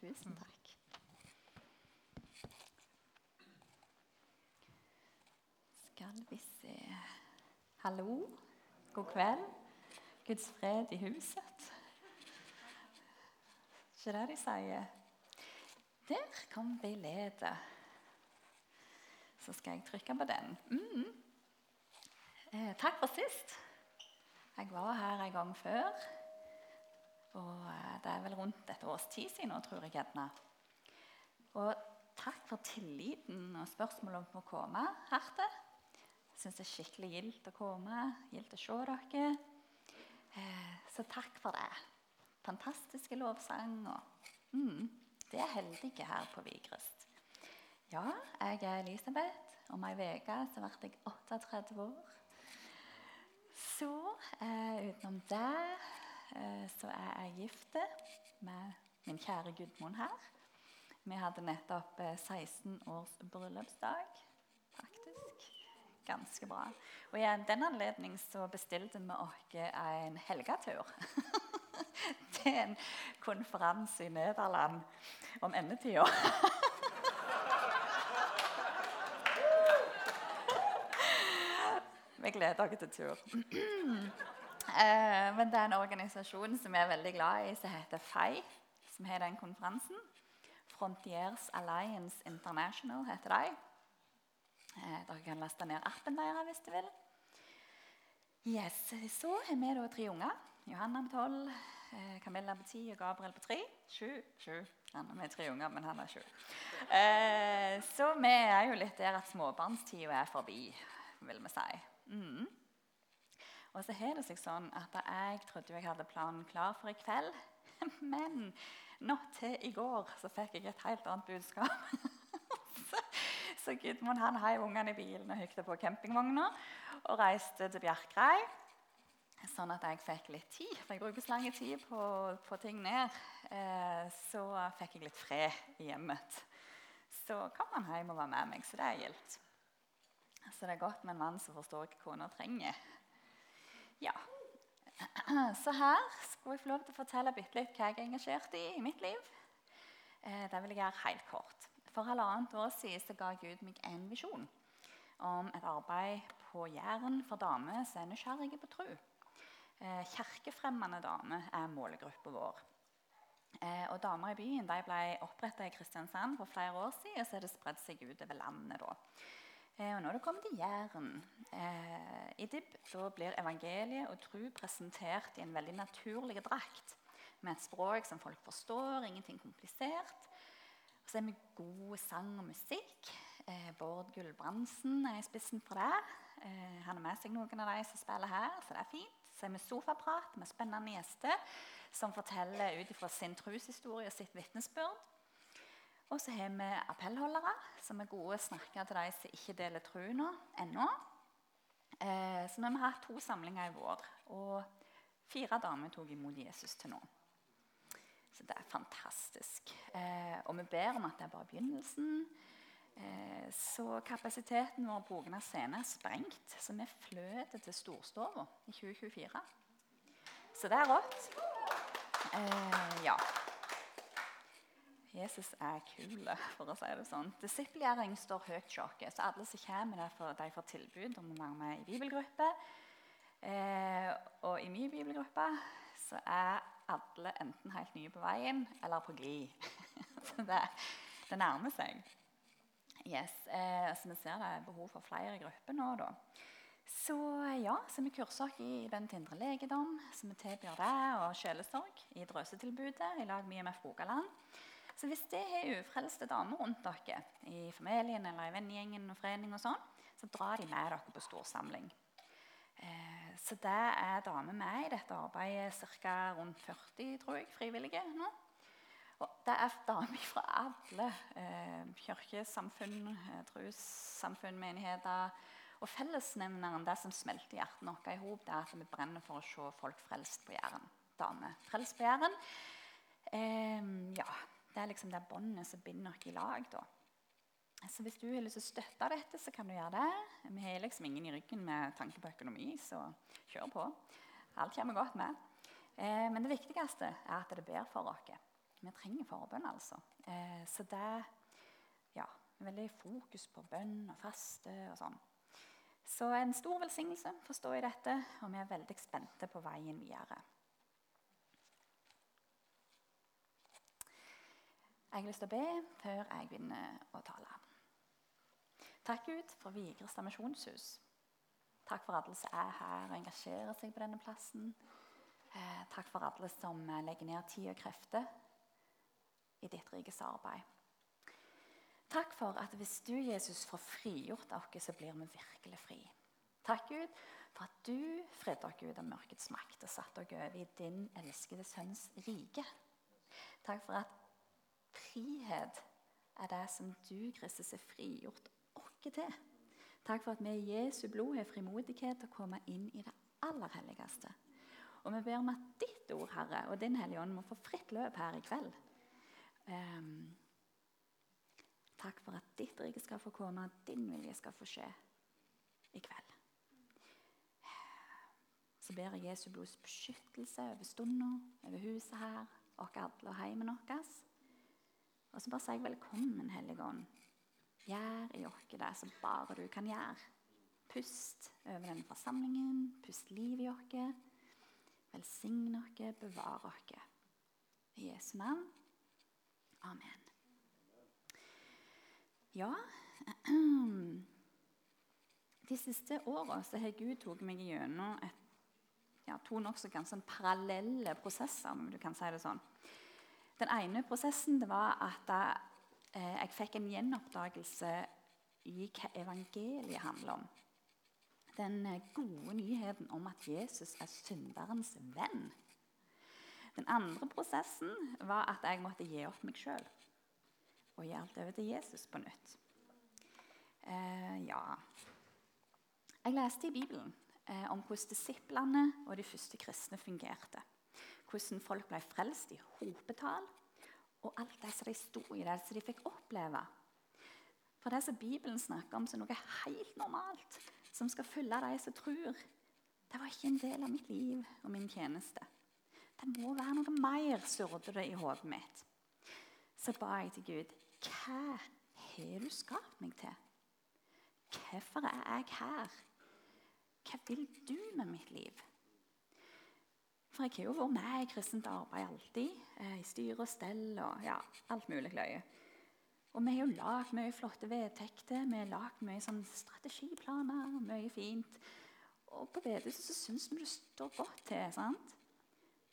Tusen takk. Skal vi se Hallo. God kveld. Guds fred i huset. Ikke det de sier? Der kom bildet. Så skal jeg trykke på den. Mm. Eh, takk for sist. Jeg var her en gang før. Og eh, det er vel rundt et års tid siden nå, tror jeg. gjerne. Og takk for tilliten og spørsmålet om å komme her til. Jeg syns det er skikkelig gildt å komme, gildt å se dere. Eh, så takk for det. Fantastiske lovsang. Og, mm, det er heldige her på Vigrest. Ja, jeg er Elisabeth. Om ei uke ble jeg 38 år. Så eh, utenom det eh, så er jeg gift med min kjære Gudmund her. Vi hadde nettopp eh, 16 års bryllupsdag, faktisk. Ganske bra. Og i den anledning så bestilte vi oss en helgetur. til en konferanse i Nederland om endetida. Vi gleder dere til tur. Eh, men det er en organisasjon som jeg er veldig glad i, som heter FEI, som har den konferansen. Frontiers Alliance International heter de. Eh, dere kan laste ned appen deres hvis du vil. Yes, Så har vi da tre unger. Johanna på tolv, eh, Camilla på ti og Gabriel på tre. Sju. sju. Han er tre unger, men han er sju. Så vi er jo litt der at småbarnstida er forbi, vil vi si. Mm. Og så har det seg sånn at jeg trodde jeg hadde planen klar for i kveld. Men nå til i går så fikk jeg et helt annet budskap. så, så Gudmund han heiv ungene i bilen og hykte på campingvogna og reiste til Bjerkreim. Sånn at jeg fikk litt tid, for jeg bruker så lang tid på, på ting ned. Eh, så fikk jeg litt fred i hjemmet. Så kom han hjem og var med meg, så det er gildt. Så det er godt med en mann som forstår hva kona trenger. Ja. Så her skal jeg få lov til å fortelle litt hva jeg er engasjert i i mitt liv. Eh, det vil jeg gjøre helt kort. For halvannet år siden så ga Gud meg en visjon om et arbeid på Jæren for damer som er nysgjerrige på tro. Eh, Kirkefremmende damer er målgruppa vår. Eh, og Damer i byen de ble oppretta i Kristiansand for flere år siden, og så er det spredd seg utover landet. da. Eh, og når det kommer til Jæren eh, i DIB, da blir evangeliet og tro presentert i en veldig naturlig drakt. Med et språk som folk forstår, ingenting komplisert. Og så er vi god sang og musikk. Eh, Bård Gulbrandsen er i spissen for det. Eh, han har med seg noen av de som spiller her, så det er fint. Så er vi sofaprat med spennende gjester som forteller ut fra sin troshistorie og sitt vitnesbyrd. Og så har vi appellholdere, som er gode snakkere til de som ikke deler troen ennå. Eh, så nå har vi hatt to samlinger i vår, og fire damer tok imot Jesus til nå. Så det er fantastisk. Eh, og vi ber om at det er bare begynnelsen. Eh, så kapasiteten vår på Ogna scene er sprengt, så vi fløter til Storstova i 2024. Så det er rått. Ja. Jesus er kul, for å si det sånn. Disippelgjøring står høyt sjokke, så alle som kommer, der får, de får tilbud om å være med i bibelgruppe. Eh, og i min bibelgruppe så er alle enten helt nye på veien eller på glid. så det, det, nærmer seg. Yes, eh, så vi ser det er behov for flere grupper nå, da. Så ja, så vi kurser oss i den til indre legedom, så vi tilbyr det, og sjelesorg i Drøsetilbudet i lag med IMF Rogaland. Så hvis det er ufrelste damer rundt dere i familien eller i vennegjengen og forening, og sånn, så drar de med dere på storsamling. Eh, så det er damer med i dette arbeidet, ca. rundt 40 tror jeg, frivillige nå. Og det er damer fra alle eh, kirkesamfunn, eh, trossamfunn, menigheter. Og fellesnevneren, det som smelter hjertene våre i hop, er at vi brenner for å se folk frelst på Jæren. Damer frelst på Jæren. Eh, ja, det er liksom det båndet som binder oss i lag. da. Så Hvis du har lyst til å støtte dette, så kan du gjøre det. Vi har liksom ingen i ryggen med tanke på økonomi, så kjør på. Alt kommer godt med. Eh, men det viktigste er at det ber for oss. vi trenger forbønn, altså. Eh, så det ja, veldig fokus på bønn og faste og sånn. Så en stor velsignelse forstår jeg dette, og vi er veldig spente på veien videre. Jeg har lyst til å be før jeg begynner å tale. Takk Gud for Vigrestad misjonshus. Takk for alle som er her og engasjerer seg på denne plassen. Eh, takk for alle som legger ned tid og krefter i ditt rikes arbeid. Takk for at hvis du, Jesus, får frigjort oss, så blir vi virkelig fri. Takk, Gud, for at du fridde oss ut av mørkets makt og satte oss over i din elskede sønns rike. Takk for at frihet er det som du, Kristus, er frigjort oss til. Takk for at vi i Jesu blod har frimodighet til å komme inn i det aller helligste. Og vi ber om at ditt ord, Herre, og din Hellige Ånd må få fritt løp her i kveld. Um, takk for at ditt rike skal få komme, og din vilje skal få skje i kveld. Så ber jeg Jesu blods beskyttelse over stunda, over huset her, oss alle og heimen vår. Og så bare sier jeg velkommen, Hellige Ånd. Gjør i oss det som bare du kan gjøre. Pust over denne forsamlingen, pust liv i oss. Velsign oss, bevare oss. I Jesu navn. Amen. Ja De siste åra har Gud tatt meg gjennom ja, to nokså sånn parallelle prosesser. om du kan si det sånn. Den ene prosessen var at eh, jeg fikk en gjenoppdagelse i hva evangeliet handler om. Den eh, gode nyheten om at Jesus er synderens venn. Den andre prosessen var at jeg måtte gi opp meg sjøl og gi alt over til Jesus på nytt. Eh, ja Jeg leste i Bibelen eh, om hvordan disiplene og de første kristne fungerte. Hvordan folk ble frelst i hopetall, og alt det som de sto i, det som de fikk oppleve. For det som Bibelen snakker om som noe helt normalt, som skal følge de som tror, det var ikke en del av mitt liv og min tjeneste. Det må være noe mer, surret det i hodet mitt. Så ba jeg til Gud hva har du skapt meg til? Hvorfor er jeg her? Hva vil du med mitt liv? For jeg har jo vært med i kristent arbeid alltid. Eh, I styre og stell og ja, alt mulig løye. Og vi har jo lagd mye flotte vedtekter, vi har lagd mye sånn strategiplaner. Mye fint. Og på bedehuset så syns vi det står godt til. sant?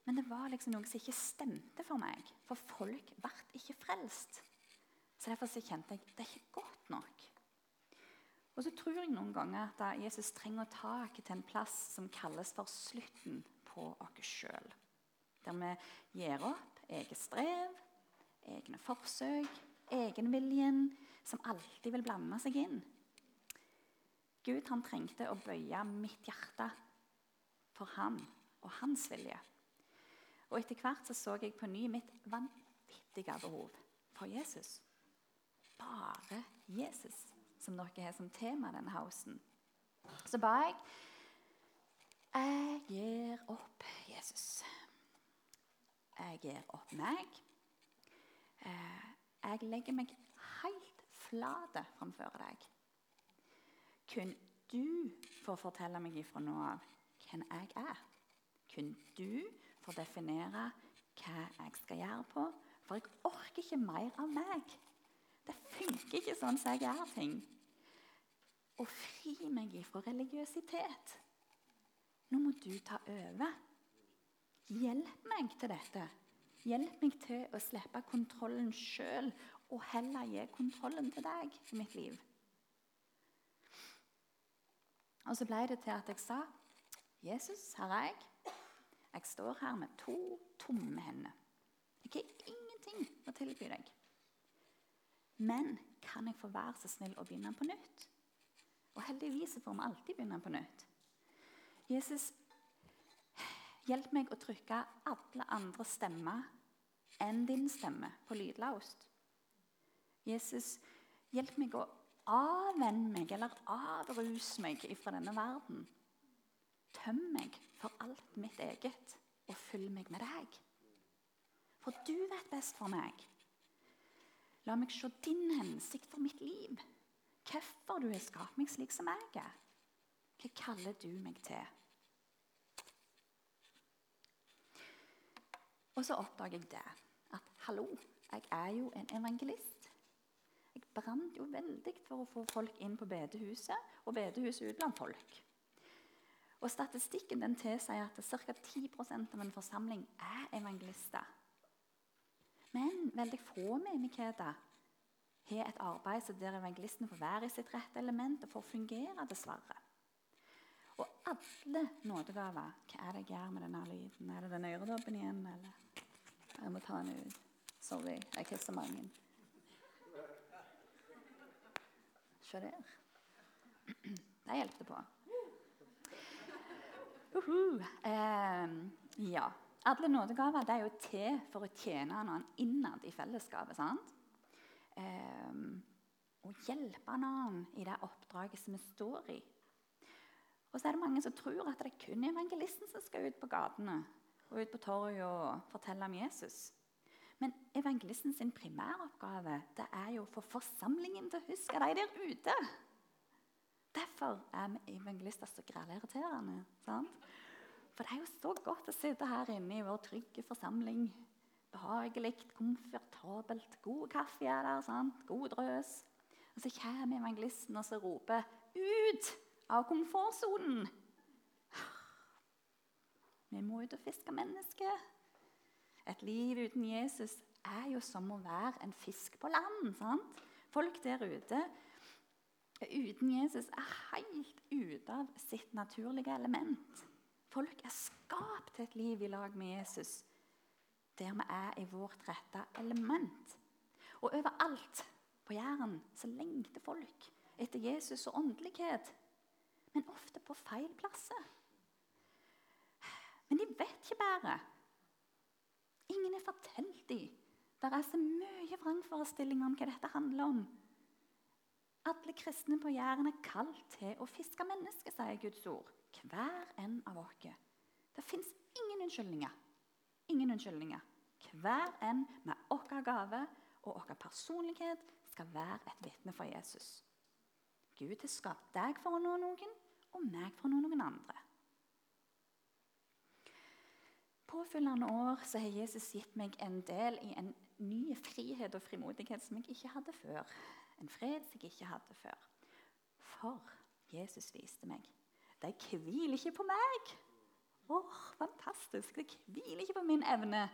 Men det var liksom noe som ikke stemte for meg. For folk ble ikke frelst. Så Derfor så kjente jeg det er ikke godt nok. Og så tror jeg noen ganger at Jesus trenger å ta til en plass som kalles for slutten på oss sjøl. Der vi gir opp eget strev, egne forsøk, egenviljen, som alltid vil blande seg inn. Gud han trengte å bøye mitt hjerte for han og hans vilje. Og etter hvert så, så jeg på ny mitt vanvittige behov for Jesus. Bare Jesus, som dere har som tema denne hausen. Så ba jeg Jeg gir opp Jesus. Jeg gir opp meg. Eh, jeg legger meg helt flate framfor deg. Kun du får fortelle meg ifra nå av hvem jeg er. Kun du får definere hva jeg skal gjøre på. For jeg orker ikke mer av meg. Det funker ikke sånn som jeg gjør ting. Og fri meg ifra religiøsitet. Nå må du ta over. Hjelp meg til dette. Hjelp meg til å slippe kontrollen sjøl og heller gi kontrollen til deg i mitt liv. Og så ble det til at jeg sa, 'Jesus, her er jeg. Jeg står her med to tomme hender. Jeg har ingenting å tilby deg. Men kan jeg få være så snill å begynne på nytt? Og heldigvis får vi alltid begynne på nytt. Jesus, hjelp meg å trykke alle andre stemmer enn din stemme på lydlaust. Jesus, hjelp meg å avvenne meg eller avruse meg fra denne verden. Tøm meg for alt mitt eget og fyll meg med deg. For du vet best for meg. La meg se din hensikt for mitt liv. Hvorfor du har skapt meg slik som jeg er. Hva kaller du meg til? Og så oppdager jeg det. At hallo, jeg er jo en evangelist. Jeg brant jo veldig for å få folk inn på bedehuset og bedehuset ut blant folk. Og Statistikken den tilsier at ca. 10% av en forsamling er evangelister. Men veldig få menigheter har et arbeid der evangelisten får være i sitt rette element og får fungere, dessverre. Og alle nådegaver Hva er det jeg gjør med denne lyden? Er det den øredobben igjen, eller? Jeg må ta den ut. Sorry, jeg har så mange. Se der. Det hjelpte på. Uh -huh. eh, ja. Alle nådegaver er jo til for å tjene noen innad i fellesskapet. sant? Eh, og hjelpe noen i det oppdraget som vi står i. Og så er det mange som tror at det er kun evangelisten som skal ut på gatene og ut på torget og fortelle om Jesus. Men evangelisten sin primæroppgave det er jo å få forsamlingen til å huske de der ute. Derfor er vi evangelister så irriterende. sant? For det er jo så godt å sitte her inne i vår trygge forsamling. Behagelig, komfortabelt. God kaffe er der. sant? God drøs. Og så kommer evangelisten og så roper 'Ut av komfortsonen'! Vi må ut og fiske mennesker. Et liv uten Jesus er jo som å være en fisk på land. sant? Folk der ute uten Jesus er helt ute av sitt naturlige element. Folk er skapt til et liv i lag med Jesus, der vi er i vårt rette element. Og overalt på Jæren så lengter folk etter Jesus og åndelighet, men ofte på feil plasser. Men de vet ikke bedre. Ingen har fortalt dem. Det er så mye vrangforestillinger om hva dette handler om. Alle kristne på Jæren er kalt til å fiske mennesker, sier Guds ord. Hver en av oss. Det fins ingen unnskyldninger. Ingen unnskyldninger. Hver en med vår gave og vår personlighet skal være et vitne for Jesus. Gud har skapt deg for å nå noen, og meg for å nå noen andre. Påfølgende år så har Jesus gitt meg en del i en ny frihet og frimodighet som jeg ikke hadde før. En fred som jeg ikke hadde før. For Jesus viste meg de hviler ikke på meg. Åh, oh, fantastisk! Det hviler ikke på min evne.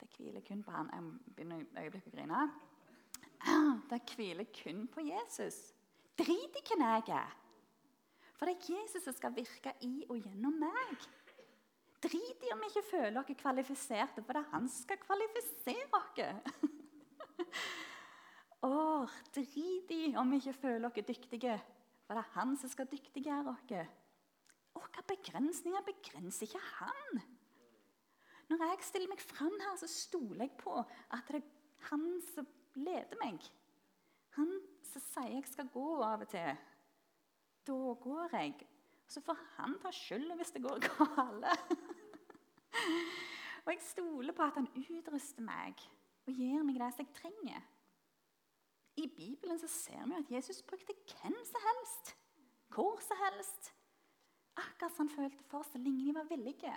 Det hviler kun på han. Jeg begynner et øyeblikk å grine. Det hviler kun på Jesus. Drit i hvem jeg er. For det er Jesus som skal virke i og gjennom meg. Drit i om vi ikke føler oss kvalifiserte, for det er han som skal kvalifisere oss. Åh, drit i om vi ikke føler oss dyktige, for det er han som skal dyktiggjøre oss. Hva begrensninger begrenser ikke han? Når jeg stiller meg fram her, så stoler jeg på at det er han som leder meg. Han som sier jeg skal gå av og til. Da går jeg. Så får han ta skylda hvis det går galt. og jeg stoler på at han utruster meg og gir meg det jeg trenger. I Bibelen så ser vi at Jesus brukte hvem som helst, hvor som helst. Akkurat som han følte for så lenge de var villige.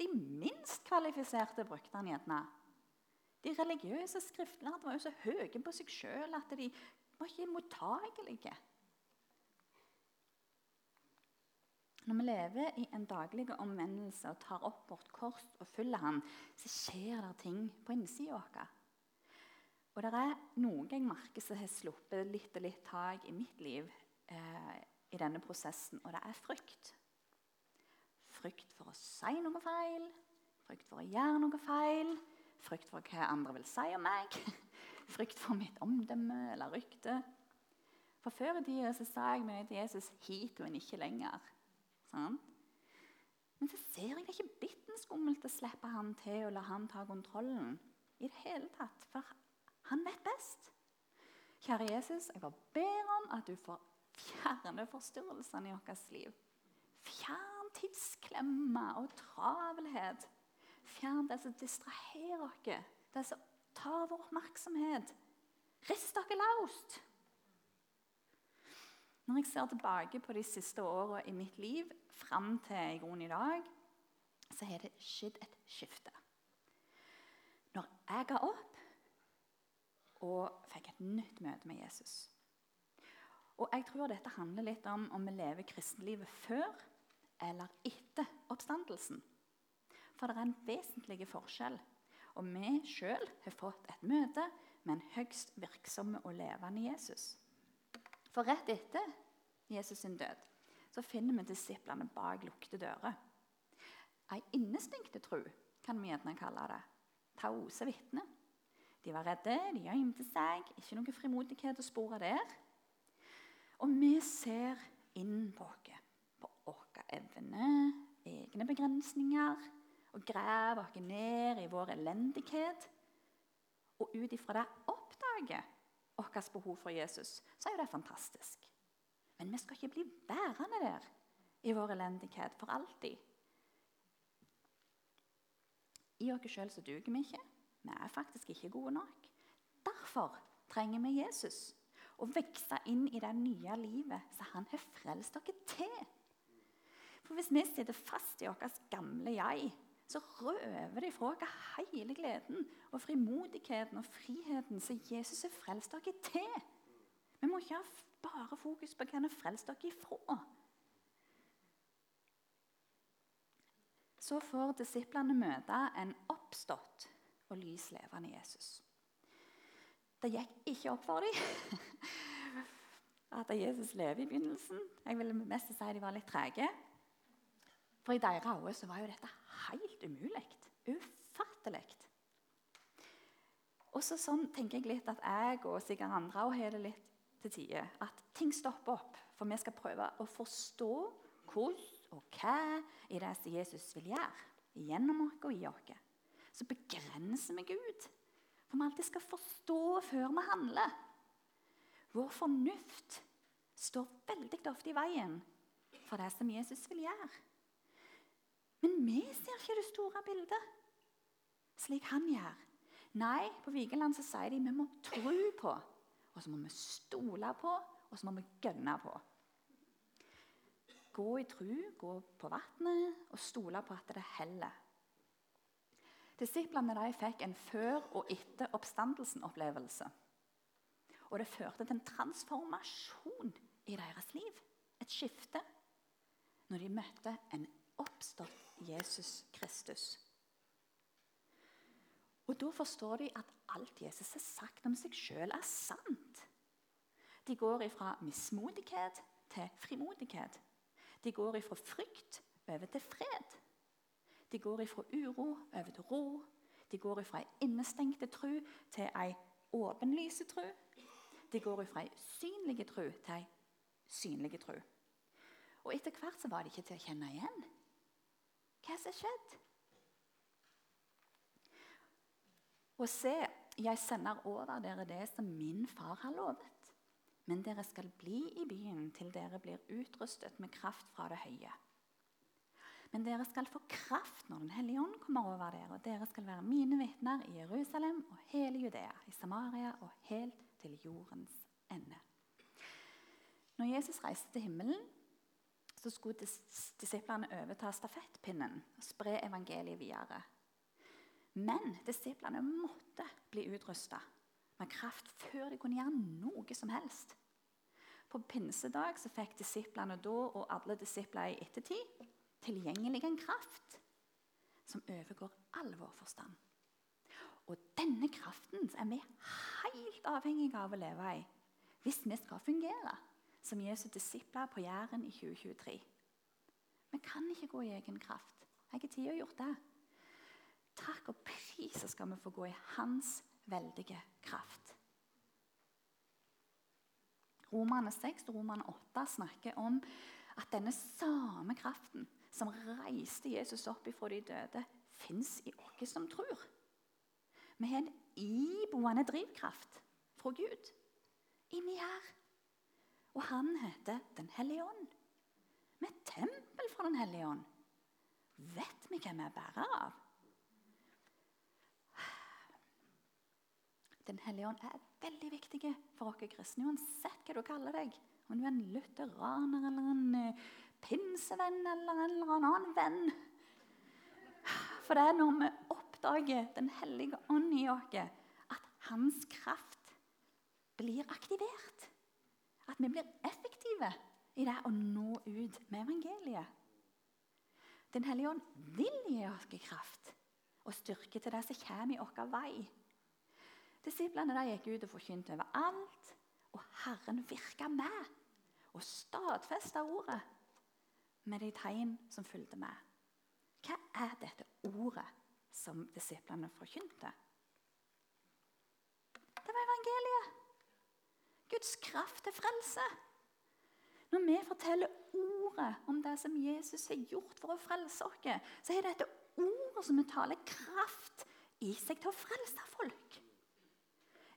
De minst kvalifiserte brukte han gjerne. De religiøse skriftlærde var jo så høye på seg sjøl at de var ikke mottagelige. Når vi lever i en daglig omvendelse og tar opp vårt kors og følger Han, så skjer det ting på innsida vår. Og det er noe jeg merker som har sluppet litt og litt tak i mitt liv eh, i denne prosessen, og det er frykt. Frykt for å si noe feil, frykt for å gjøre noe feil, frykt for hva andre vil si om meg, frykt for mitt omdømme eller rykte. For Før i tida sa jeg meg til Jesus 'hit, men ikke lenger'. Sånn. Men så ser jeg det ikke bitte skummelt å slippe han til og la han ta kontrollen. i det hele tatt, For han vet best. Kjære Jesus, jeg bare ber om at du får fjerne forstyrrelsene i vårt liv. Fjern tidsklemmer og travelhet. Fjern det som distraherer oss, det som tar vår oppmerksomhet. Rist dere løst. Når jeg ser tilbake på de siste åra i mitt liv, fram til i grunnen i dag, så har det skjedd et skifte. Når jeg ga opp og fikk et nytt møte med Jesus. Og jeg tror dette handler litt om om vi lever kristenlivet før eller etter oppstandelsen. For det er en vesentlig forskjell. Og vi sjøl har fått et møte med en høgst virksomme og levende Jesus. For rett etter Jesus sin død så finner vi disiplene bak lukkede dører. Ei innestengte tru, kan vi gjerne kalle det. Tause vitner. De var redde, de gjemte seg. Ikke noe frimodighet å spore der. Og vi ser inn på oss, på våre evner, egne begrensninger, og graver oss ned i vår elendighet. Og ut ifra det oppdager vårt behov for Jesus, så er jo det fantastisk. Men vi skal ikke bli værende der i vår elendighet for alltid. I oss sjøl så duger vi ikke. Vi er faktisk ikke gode nok. Derfor trenger vi Jesus og vokse inn i det nye livet som han har frelst dere til. For Hvis vi sitter fast i vårt gamle jeg, så røver de fra oss hele gleden og frimodigheten og friheten som Jesus har frelst dere til. Vi må ikke ha bare fokus på hva han har frelst dere ifra. Så får disiplene møte en oppstått og lys levende Jesus. Det gikk ikke opp for dem at Jesus lever i begynnelsen. Jeg ville mest si de var litt trege. For i deres øyne var jo dette helt umulig. Ufattelig. Og så sånn tenker jeg litt at jeg og sikkert andre har det litt til tider. At ting stopper opp. For vi skal prøve å forstå hvordan og hva i det som Jesus vil gjøre gjennom oss og i oss. Så begrenser vi Gud. For vi alltid skal forstå før vi handler. Vår fornuft står veldig ofte i veien for det som Jesus vil gjøre. Men vi ser ikke det store bildet slik han gjør. Nei, på Vigeland så sier de vi må tro på, og så må vi stole på, og så må vi gønne på. Gå i tru, gå på vannet og stole på at det heller. Disiplene de fikk en før- og etter oppstandelsen-opplevelse. Og det førte til en transformasjon i deres liv. Et skifte. Når de møtte en oppstått Jesus Kristus. Og Da forstår de at alt Jesus har sagt om seg sjøl, er sant. De går ifra mismodighet til frimodighet. De går ifra frykt over til fred. De går ifra uro over til ro. De går ifra ei innestengte tro til ei åpenlyse tro. De går ifra ei synlig tro til ei synlig tro. Og etter hvert så var de ikke til å kjenne igjen. Hva som har skjedd? Og se, jeg sender over dere det som min far har lovet. Men dere skal bli i byen til dere blir utrustet med kraft fra det høye. Men dere skal få kraft når Den hellige ånd kommer over dere, og dere skal være mine vitner i Jerusalem og hele Judea, i Samaria og helt til jordens ende. Når Jesus reiste til himmelen, så skulle disiplene overta stafettpinnen og spre evangeliet videre. Men disiplene måtte bli utrusta med kraft før de kunne gjøre noe som helst. På pinsedag så fikk disiplene da og alle disipler i ettertid tilgjengelig en kraft som overgår all vår forstand. Og denne kraften er vi helt avhengige av å leve i hvis vi skal fungere som Jesu disipler på Jæren i 2023. Vi kan ikke gå i egen kraft. Jeg har ikke tid å gjøre det. Takk og pris skal vi få gå i Hans veldige kraft. Romane 6 og Romane 8 snakker om at denne samme kraften som reiste Jesus opp ifra de døde, fins i oss som tror. Vi har en iboende drivkraft fra Gud inni her. Og han heter Den hellige ånd. Vi er tempel for Den hellige ånd. Vet vi hvem vi er bærer av? Den hellige ånd er veldig viktig for oss kristne, uansett hva du kaller deg. Om du er en lutheraner eller en uh, pinsevenn eller en eller annen venn. For det er når vi oppdager Den hellige ånd i oss, at hans kraft blir aktivert. At vi blir effektive i det å nå ut med evangeliet. Den hellige ånd vil gi oss kraft og styrke til det som kommer i vår vei. Disiplene gikk ut og forkynte overalt, og Herren virka med og stadfesta ordet med de tegn som fulgte med. Hva er dette ordet som disiplene forkynte? Det var evangeliet. Guds kraft til frelse. Når vi forteller ordet om det som Jesus har gjort for å frelse oss, så er dette ordet som taler kraft i seg til å frelse folk.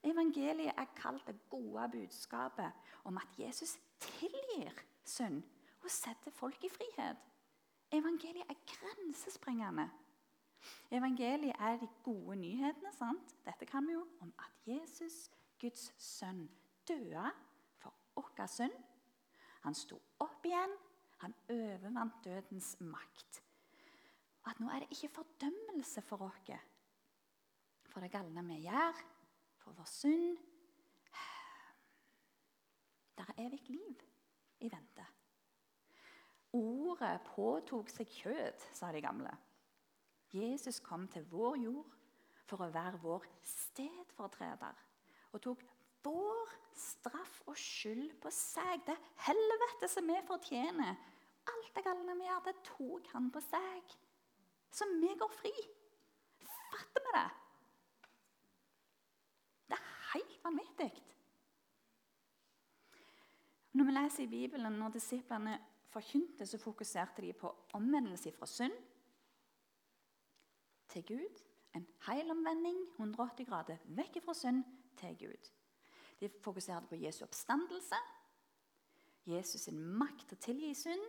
Evangeliet er kalt det gode budskapet om at Jesus tilgir synd og setter folk i frihet. Evangeliet er grensesprengende. Evangeliet er de gode nyhetene. sant? Dette kan vi jo om at Jesus, Guds sønn, døde for vår synd. Han sto opp igjen. Han overvant dødens makt. At nå er det ikke fordømmelse for oss for det galne vi gjør, for vår synd. Der er evig liv i vente. Ordet påtok seg kjød, sa de gamle. Jesus kom til vår jord for å være vår stedfortreder og tok vår straff og skyld på seg. Det helvete som vi fortjener. Alt det galne vi gjør, det tok han på seg. Så vi går fri. Fatter vi det? Helt vanvittig. Når vi leser i Bibelen, når disiplene forkynte, så fokuserte de på omvendelse fra synd til Gud. En hel omvending, 180 grader, vekk fra synd til Gud. De fokuserte på Jesu oppstandelse, Jesus' sin makt til å tilgi synd,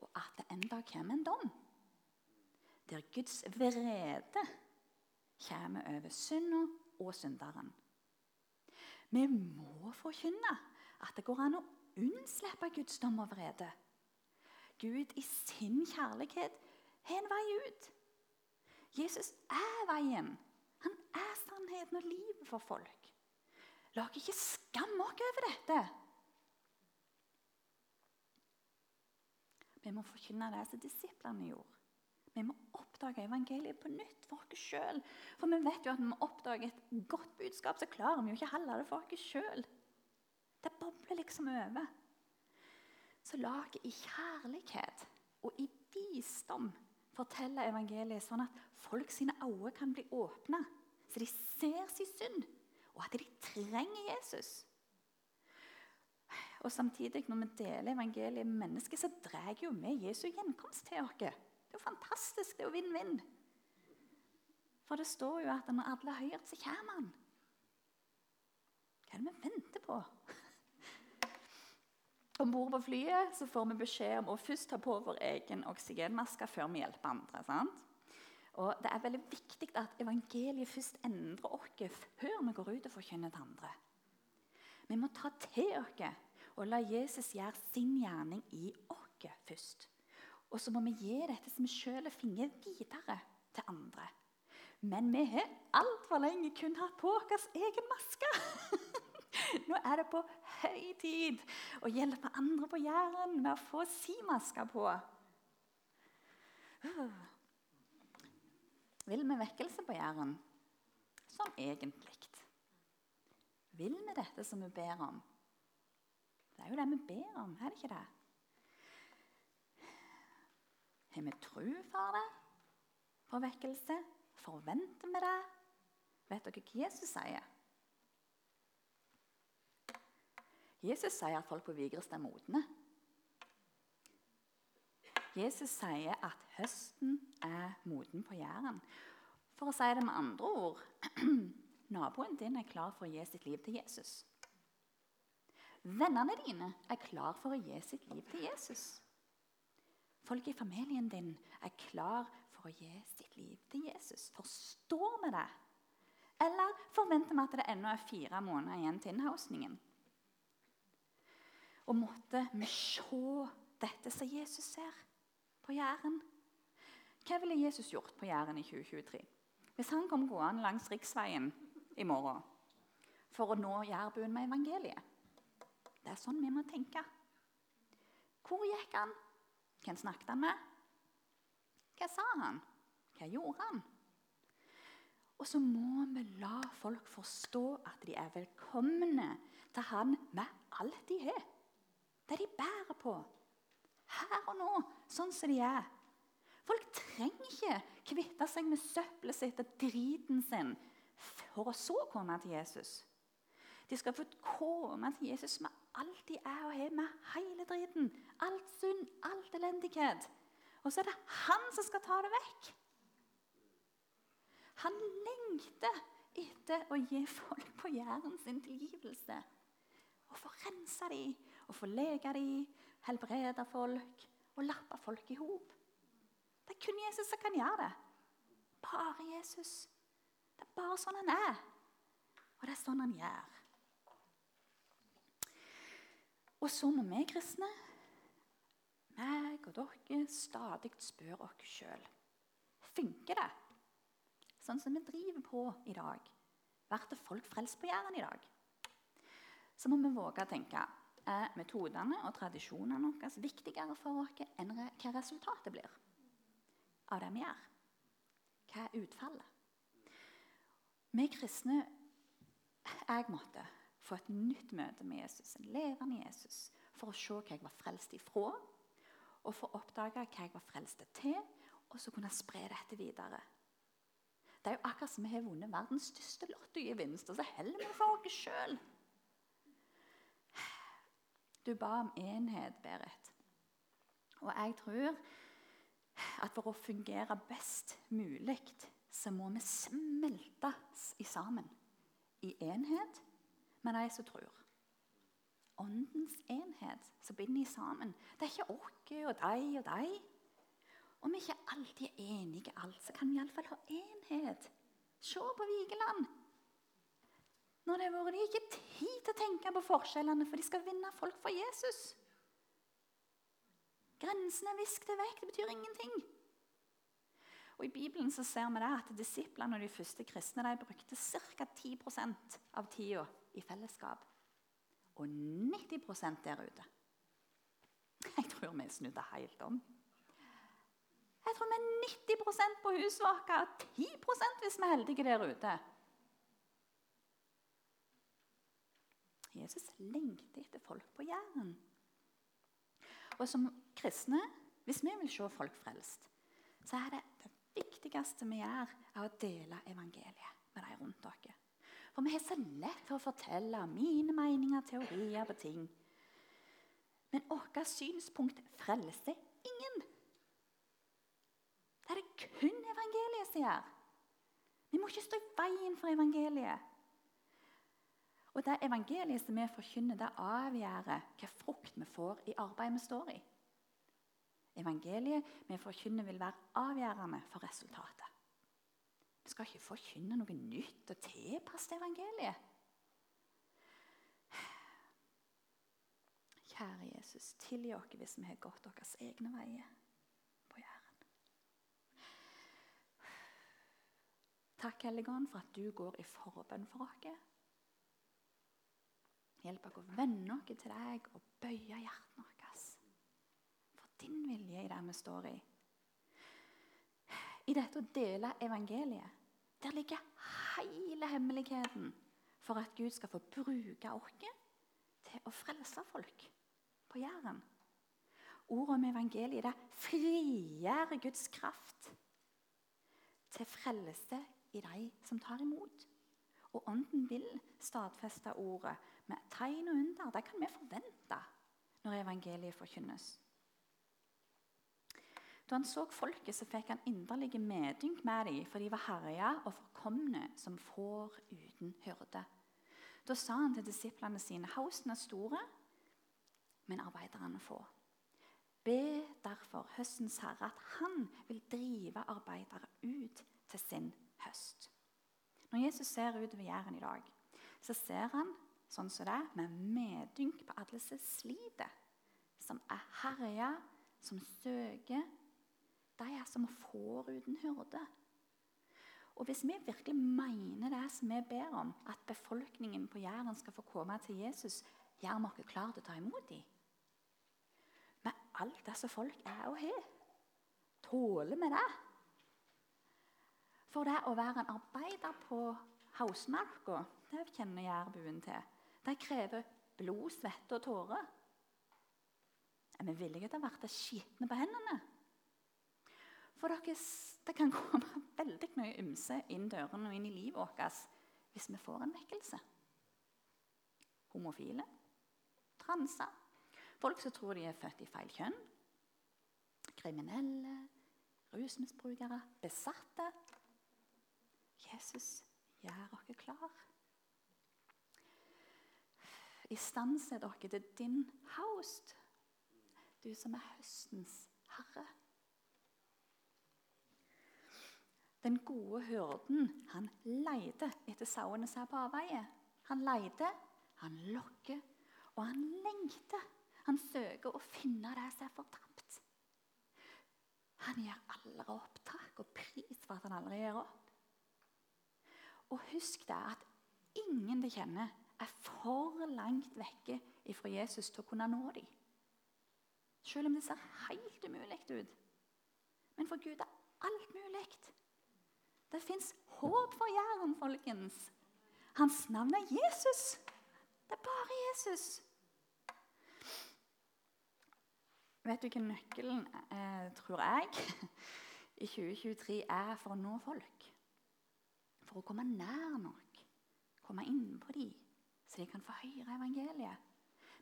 og at det en dag kommer en dom. Der Guds vrede kommer over synda og synderen. Vi må forkynne at det går an å unnslippe Guds dom og vrede. Gud i sin kjærlighet har en vei ut. Jesus er veien. Han er sannheten og livet for folk. La oss ikke skamme oss over dette. Vi må forkynne det som disiplene gjorde. Vi må oppdage evangeliet på nytt for oss sjøl. For vi vet jo at når vi oppdager et godt budskap, så klarer vi jo ikke å holde det for oss sjøl. Det bobler liksom over. Så lag i kjærlighet og i visdom fortelle evangeliet, sånn at folk sine øyne kan bli åpna, så de ser sin synd, og at de trenger Jesus. Og Samtidig, når vi deler evangeliet med mennesker, så drar jo vi Jesu gjenkomst til oss. Det er jo fantastisk. Det er jo vinn-vinn. For det står jo at når alle har hørt, så kommer han. Hva er det vi venter på? Om bord på flyet så får vi beskjed om å først ta på vår egen oksygenmaske før vi hjelper andre. sant? Og Det er veldig viktig at evangeliet først endrer oss før vi går ut og forkynner til andre. Vi må ta til oss og la Jesus gjøre sin gjerning i oss først. Og så må vi gi dette som vi sjøl funnet, videre til andre. Men vi har altfor lenge kun hatt på vår egen maske. Nå er det på høy tid å hjelpe andre på Jæren med å få si maske på. Uh. Vil vi vekkelse på Jæren? Sånn egentlig. Vil vi dette som vi ber om? Det er jo det vi ber om, er det ikke det? Har vi tro for det? For vekkelse? Forventer vi det? Vet dere hva Jesus sier? Jesus sier at folk på Vigrestad er modne. Jesus sier at høsten er moden på Jæren. For å si det med andre ord naboen din er klar for å gi sitt liv til Jesus. Vennene dine er klar for å gi sitt liv til Jesus. Folk i familien din er klar for å gi sitt liv til Jesus. Forstår vi det? Eller forventer vi at det ennå er fire måneder igjen til innhausningen. Og måtte vi se dette som Jesus ser på Jæren. Hva ville Jesus gjort på Jæren i 2023? Hvis han kom gående langs riksveien i morgen for å nå jærbuen med evangeliet? Det er sånn vi må tenke. Hvor gikk han? Hvem snakket han med? Hva sa han? Hva gjorde han? Og så må vi la folk forstå at de er velkomne til han med alt de har. Det de bærer på. Her og nå, sånn som de er. Folk trenger ikke kvitte seg med søppelet sitt og driten sin for å så komme til Jesus. De skal få komme til Jesus med alt de er og har, med hele driten. Alt synd, alt elendighet. Og så er det han som skal ta det vekk. Han lengter etter å gi folk på Jæren sin tilgivelse. Å få rensa dem, å få leke dem, helbrede folk og lappe folk i hop. Det er kun Jesus som kan gjøre det. Bare Jesus. Det er bare sånn han er. Og det er sånn han gjør. Og så må vi kristne, meg og dere, stadig spørre oss sjøl Funker det sånn som vi driver på i dag? Blir folk frelst på Jæren i dag? Så må vi våge å tenke er metodene og tradisjonene våre viktigere for oss enn hva resultatet blir av det vi gjør? Hva er utfallet? Vi kristne Jeg måtte få et nytt møte med Jesus, en levende Jesus, for å se hva jeg var frelst ifra, og for å oppdage hva jeg var frelst til, og så kunne jeg spre dette videre. Det er jo akkurat som vi har vunnet verdens største lottogevinst, og så heller vi for oss sjøl. Du ba om enhet, Berit. Og jeg tror at for å fungere best mulig, så må vi smeltes i sammen. I enhet med de som tror. Åndens enhet som binder sammen. Det er ikke oss og deg og deg. Om vi ikke alltid er enige alt, så kan vi iallfall ha enhet. Se på Vigeland. Når det har vært de ikke tid til å tenke på forskjellene, for de skal vinne folk for Jesus. Grensene er visket vekk. Det betyr ingenting. Og I Bibelen så ser vi det at disiplene og de første kristne de brukte ca. 10% av tida i fellesskap. Og 90 der ute. Jeg tror vi snudde helt om. Jeg tror vi er 90% på huset og 10 hvis vi er heldige der ute. Jesus lengter etter folk på Jæren. Og som kristne, hvis vi vil se folk frelst, så er det det viktigste vi gjør, er å dele evangeliet med de rundt dere. For vi har så lett for å fortelle mine meninger, teorier på ting. Men vårt synspunkt frelser ingen. Det er det kun evangeliet som gjør. Vi må ikke stå i veien for evangeliet. Og det evangeliet som vi forkynner, det avgjør hva frukt vi får i arbeidet vi står i. Evangeliet vi forkynner, vil være avgjørende for resultatet. Vi skal ikke forkynne noe nytt og tilpasse evangeliet. Kjære Jesus, tilgi oss hvis vi har gått deres egne veier på Jæren. Takk, Helligånd, for at du går i forbønn for oss. Hjelp oss å vende oss til deg og bøye hjertet vårt for din vilje i det vi står i. I dette å dele evangeliet der ligger hele hemmeligheten for at Gud skal få bruke oss til å frelse folk på Jæren. Ordet om evangeliet det frigjør Guds kraft til frelse i de som tar imot. Og Ånden vil stadfeste ordet med tegn og under. Det kan vi forvente når evangeliet forkynnes. Da han så folket, så fikk han inderlig medynk med dem, for de var herja og forkomne som får uten hyrde. Da sa han til disiplene sine.: Hausen er store, men arbeiderne få. Be derfor høstens herre at han vil drive arbeidere ut til sin høst. Når Jesus ser utover Jæren i dag, så ser han sånn som det, med medynk på alle som sliter, som er herja, som søker. De er som får uten hyrde. Og Hvis vi virkelig mener det som vi ber om, at befolkningen på Jæren skal få komme til Jesus, gjør vi oss klare til å ta imot dem. Med alt det som folk er og har. Tåler vi det? For det å være en arbeider på Hausmarka, det kjenner jærbuen til. Det krever blod, svette og tårer. Er vi villige til å være skitne på hendene? For dere, det kan komme veldig mye ymse inn dørene og inn i livet vårt hvis vi får en vekkelse. Homofile, transer, folk som tror de er født i feil kjønn, kriminelle, rusmisbrukere, besatte. Jesus gjør dere klar. Istandsett dere til din haust, du som er høstens herre. Den gode hyrden han leter etter sauene som er på avveie. Han leter, han lokker, og han lengter. Han søker å finne det som er fortapt. Han gir aldri opp. Takk og pris for at han aldri gir opp. Og husk det at ingen de kjenner, er for langt vekke fra Jesus til å kunne nå dem. Selv om det ser helt umulig ut. Men for Gud er alt mulig. Det fins håp for Jæren, folkens. Hans navn er Jesus. Det er bare Jesus. Vet du hva nøkkelen, eh, tror jeg, i 2023 er for å nå folk? For å komme nær nok. Komme innpå dem, så de kan få høre evangeliet.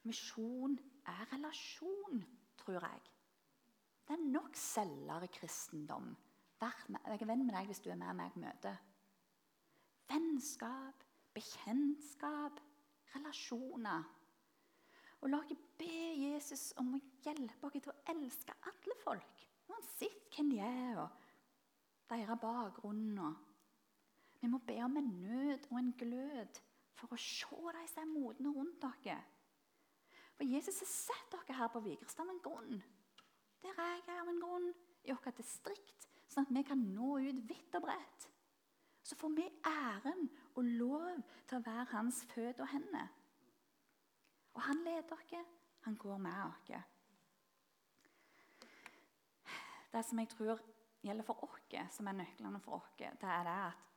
Misjon er relasjon, tror jeg. Det er nok selgere kristendom jeg er venn med deg hvis du er med meg på møte. Vennskap, bekjentskap, relasjoner. Og la oss be Jesus om å hjelpe oss til å elske alle folk. Uansett hvem de er, og deres bakgrunn. Vi må be om en nød og en glød for å se de som er modne rundt dere. For Jesus har sett dere her på Vigrestad av en grunn. Der er jeg av en grunn. I vårt distrikt sånn at vi kan nå ut vidt og bredt. Så får vi æren og lov til å være hans føtter og hender. Og han leder dere, han går med dere. Det som jeg tror gjelder for oss, som er nøklene for oss, det er det at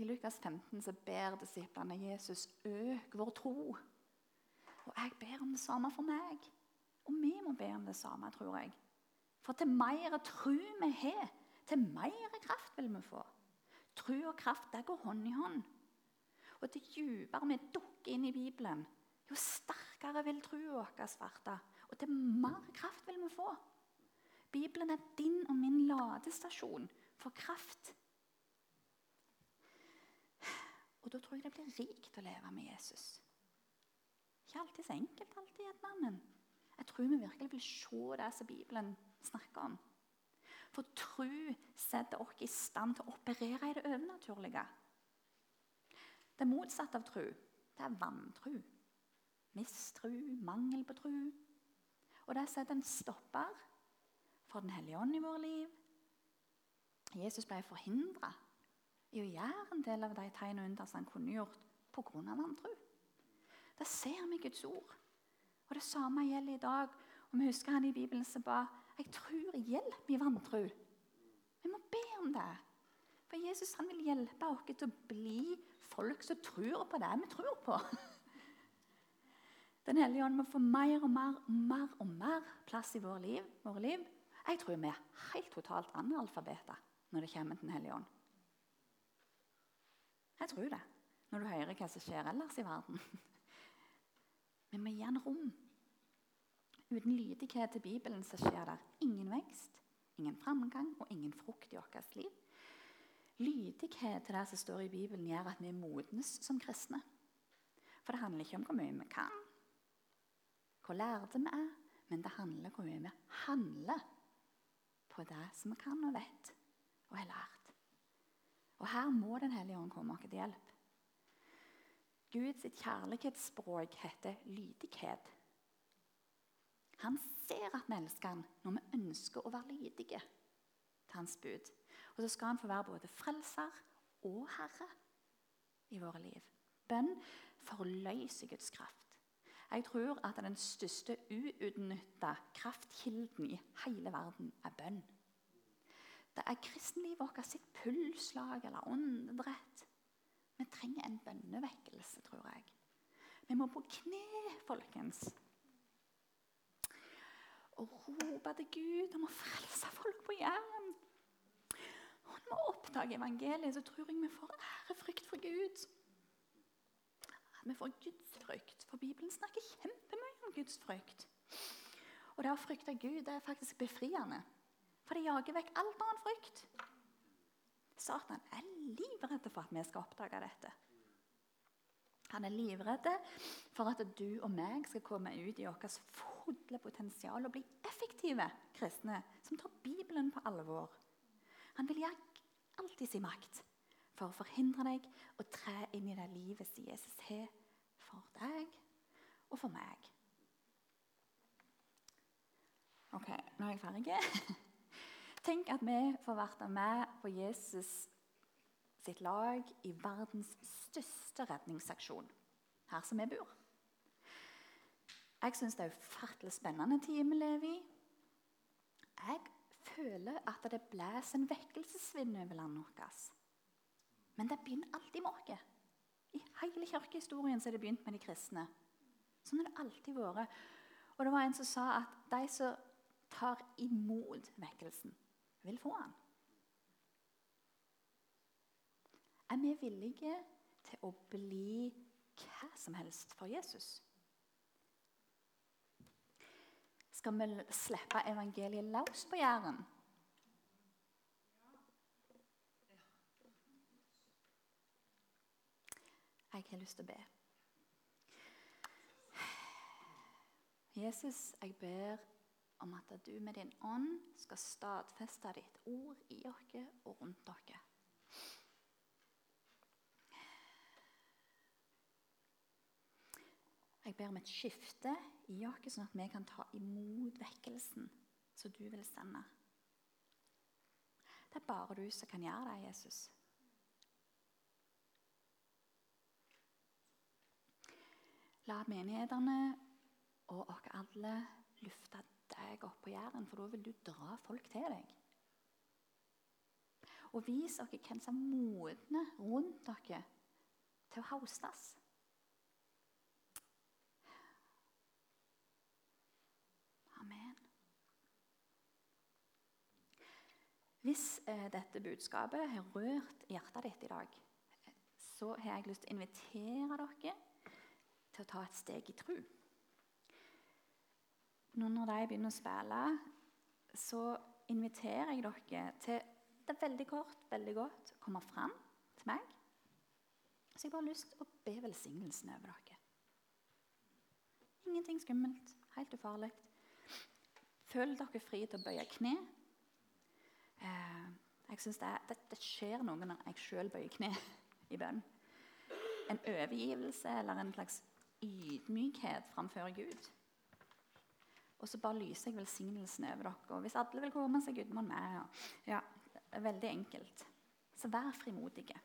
i Lukas 15 så ber disiplene Jesus øk vår tro. Og jeg ber om det samme for meg. Og vi må be om det samme, tror jeg. For til mer tru vi har, til mer kraft vil vi få. Tru og kraft det går hånd i hånd. Og til dypere vi dukker inn i Bibelen, jo sterkere vil troa vår svarte. Og til mer kraft vil vi få. Bibelen er din og min ladestasjon for kraft. Og da tror jeg det blir rikt å leve med Jesus. Ikke alltid så enkelt, alltid, men jeg tror vi virkelig vil se det som Bibelen snakker om. For tru setter oss i stand til å operere i det overnaturlige. Det motsatte av tru, det er vantru. Mistru, mangel på tru. Og det setter en stopper for Den hellige ånd i vårt liv. Jesus ble forhindra i å gjøre en del av de tegn og under som han kunne gjort pga. vantru. Det ser vi i Guds ord. Og Det samme gjelder i dag. Og Vi husker han i Bibelen som ba jeg tror hjelp i vantro. Vi må be om det. For Jesus han vil hjelpe oss til å bli folk som tror på det vi tror på. Den hellige ånd må få mer og mer og mer og mer plass i våre liv. Våre liv. Jeg tror vi er helt totalt analfabeter når det kommer til Den hellige ånd. Jeg tror det, når du hører hva som skjer ellers i verden. Vi må den en rom Uten lydighet til Bibelen så skjer det ingen vekst, ingen framgang og ingen frukt i vårt liv. Lydighet til det som står i Bibelen, gjør at vi modnes som kristne. For det handler ikke om hvor mye vi kan, hvor lærde vi er, men det handler om hvor mye vi handler på det som vi kan og vet og har lært. Og her må Den hellige ånd komme oss til hjelp. Guds kjærlighetsspråk heter lydighet. Han ser at vi elsker han når vi ønsker å være lydige til hans bud. Og så skal han få være både frelser og herre i våre liv. Bønn forløser Guds kraft. Jeg tror at den største uutnytta kraftkilden i hele verden er bønn. Det er kristenlivet vårt sitt pulsslag eller åndedrett. Vi trenger en bønnevekkelse, tror jeg. Vi må på kne, folkens. Og rope til Gud om å frelse folk på Jæren. Og når vi oppdager evangeliet, så tror jeg vi får ærefrykt for Gud. Vi får gudsfrykt. For Bibelen snakker kjempemye om gudsfrykt. Og det å frykte Gud det er faktisk befriende. For det jager vekk alt annen frykt. Satan er livredd for at vi skal oppdage dette. Han er livredd for at du og meg skal komme ut i vårt fulle potensial og bli effektive kristne som tar Bibelen på alvor. Han vil gjøre alt i sin makt for å forhindre deg å tre inn i det livet som Jesus har for deg og for meg. Ok, nå er jeg ferdig. Tenk at vi får være med på Jesus sitt lag i verdens største redningsaksjon, her som vi bor. Jeg syns det er ufattelig spennende tid vi lever i. Jeg føler at det blåser en vekkelsesvind over landet vårt. Men det begynner alltid med oss. I hele kirkehistorien er det begynt med de kristne. Sånn har det alltid vært. Og det var en som sa at de som tar imot vekkelsen, vil få han? Er vi villige til å bli hva som helst for Jesus? Skal vi slippe evangeliet løs på Jæren? Jeg har lyst til å be. Jesus, jeg ber om at du med din ånd skal stadfeste ditt ord i oss og rundt dere. Jeg ber om et skifte i oss, sånn at vi kan ta imot vekkelsen som du vil sende. Det er bare du som kan gjøre det, Jesus. La menighetene og oss alle lufte deg opp på Jæren, for da vil du dra folk til deg. Og vis dere hvem som er modne rundt dere til å haustes. Amen. Hvis eh, dette budskapet har rørt hjertet ditt i dag, så har jeg lyst til å invitere dere til å ta et steg i tru. Nå når de begynner å spille, så inviterer jeg dere til det er veldig kort, veldig godt komme fram til meg. Så jeg bare har lyst til å be velsignelsen over dere. Ingenting skummelt, helt ufarlig. Føl dere fri til å bøye kne. Eh, jeg synes det, det, det, skjer noe når jeg sjøl bøyer kne i bønn. En overgivelse eller en slags ydmykhet framfor Gud. Og så bare lyser jeg velsignelsen over dere. Og hvis alle vil komme, så er Gudmund med. Ja, det er veldig enkelt. Så vær frimodige.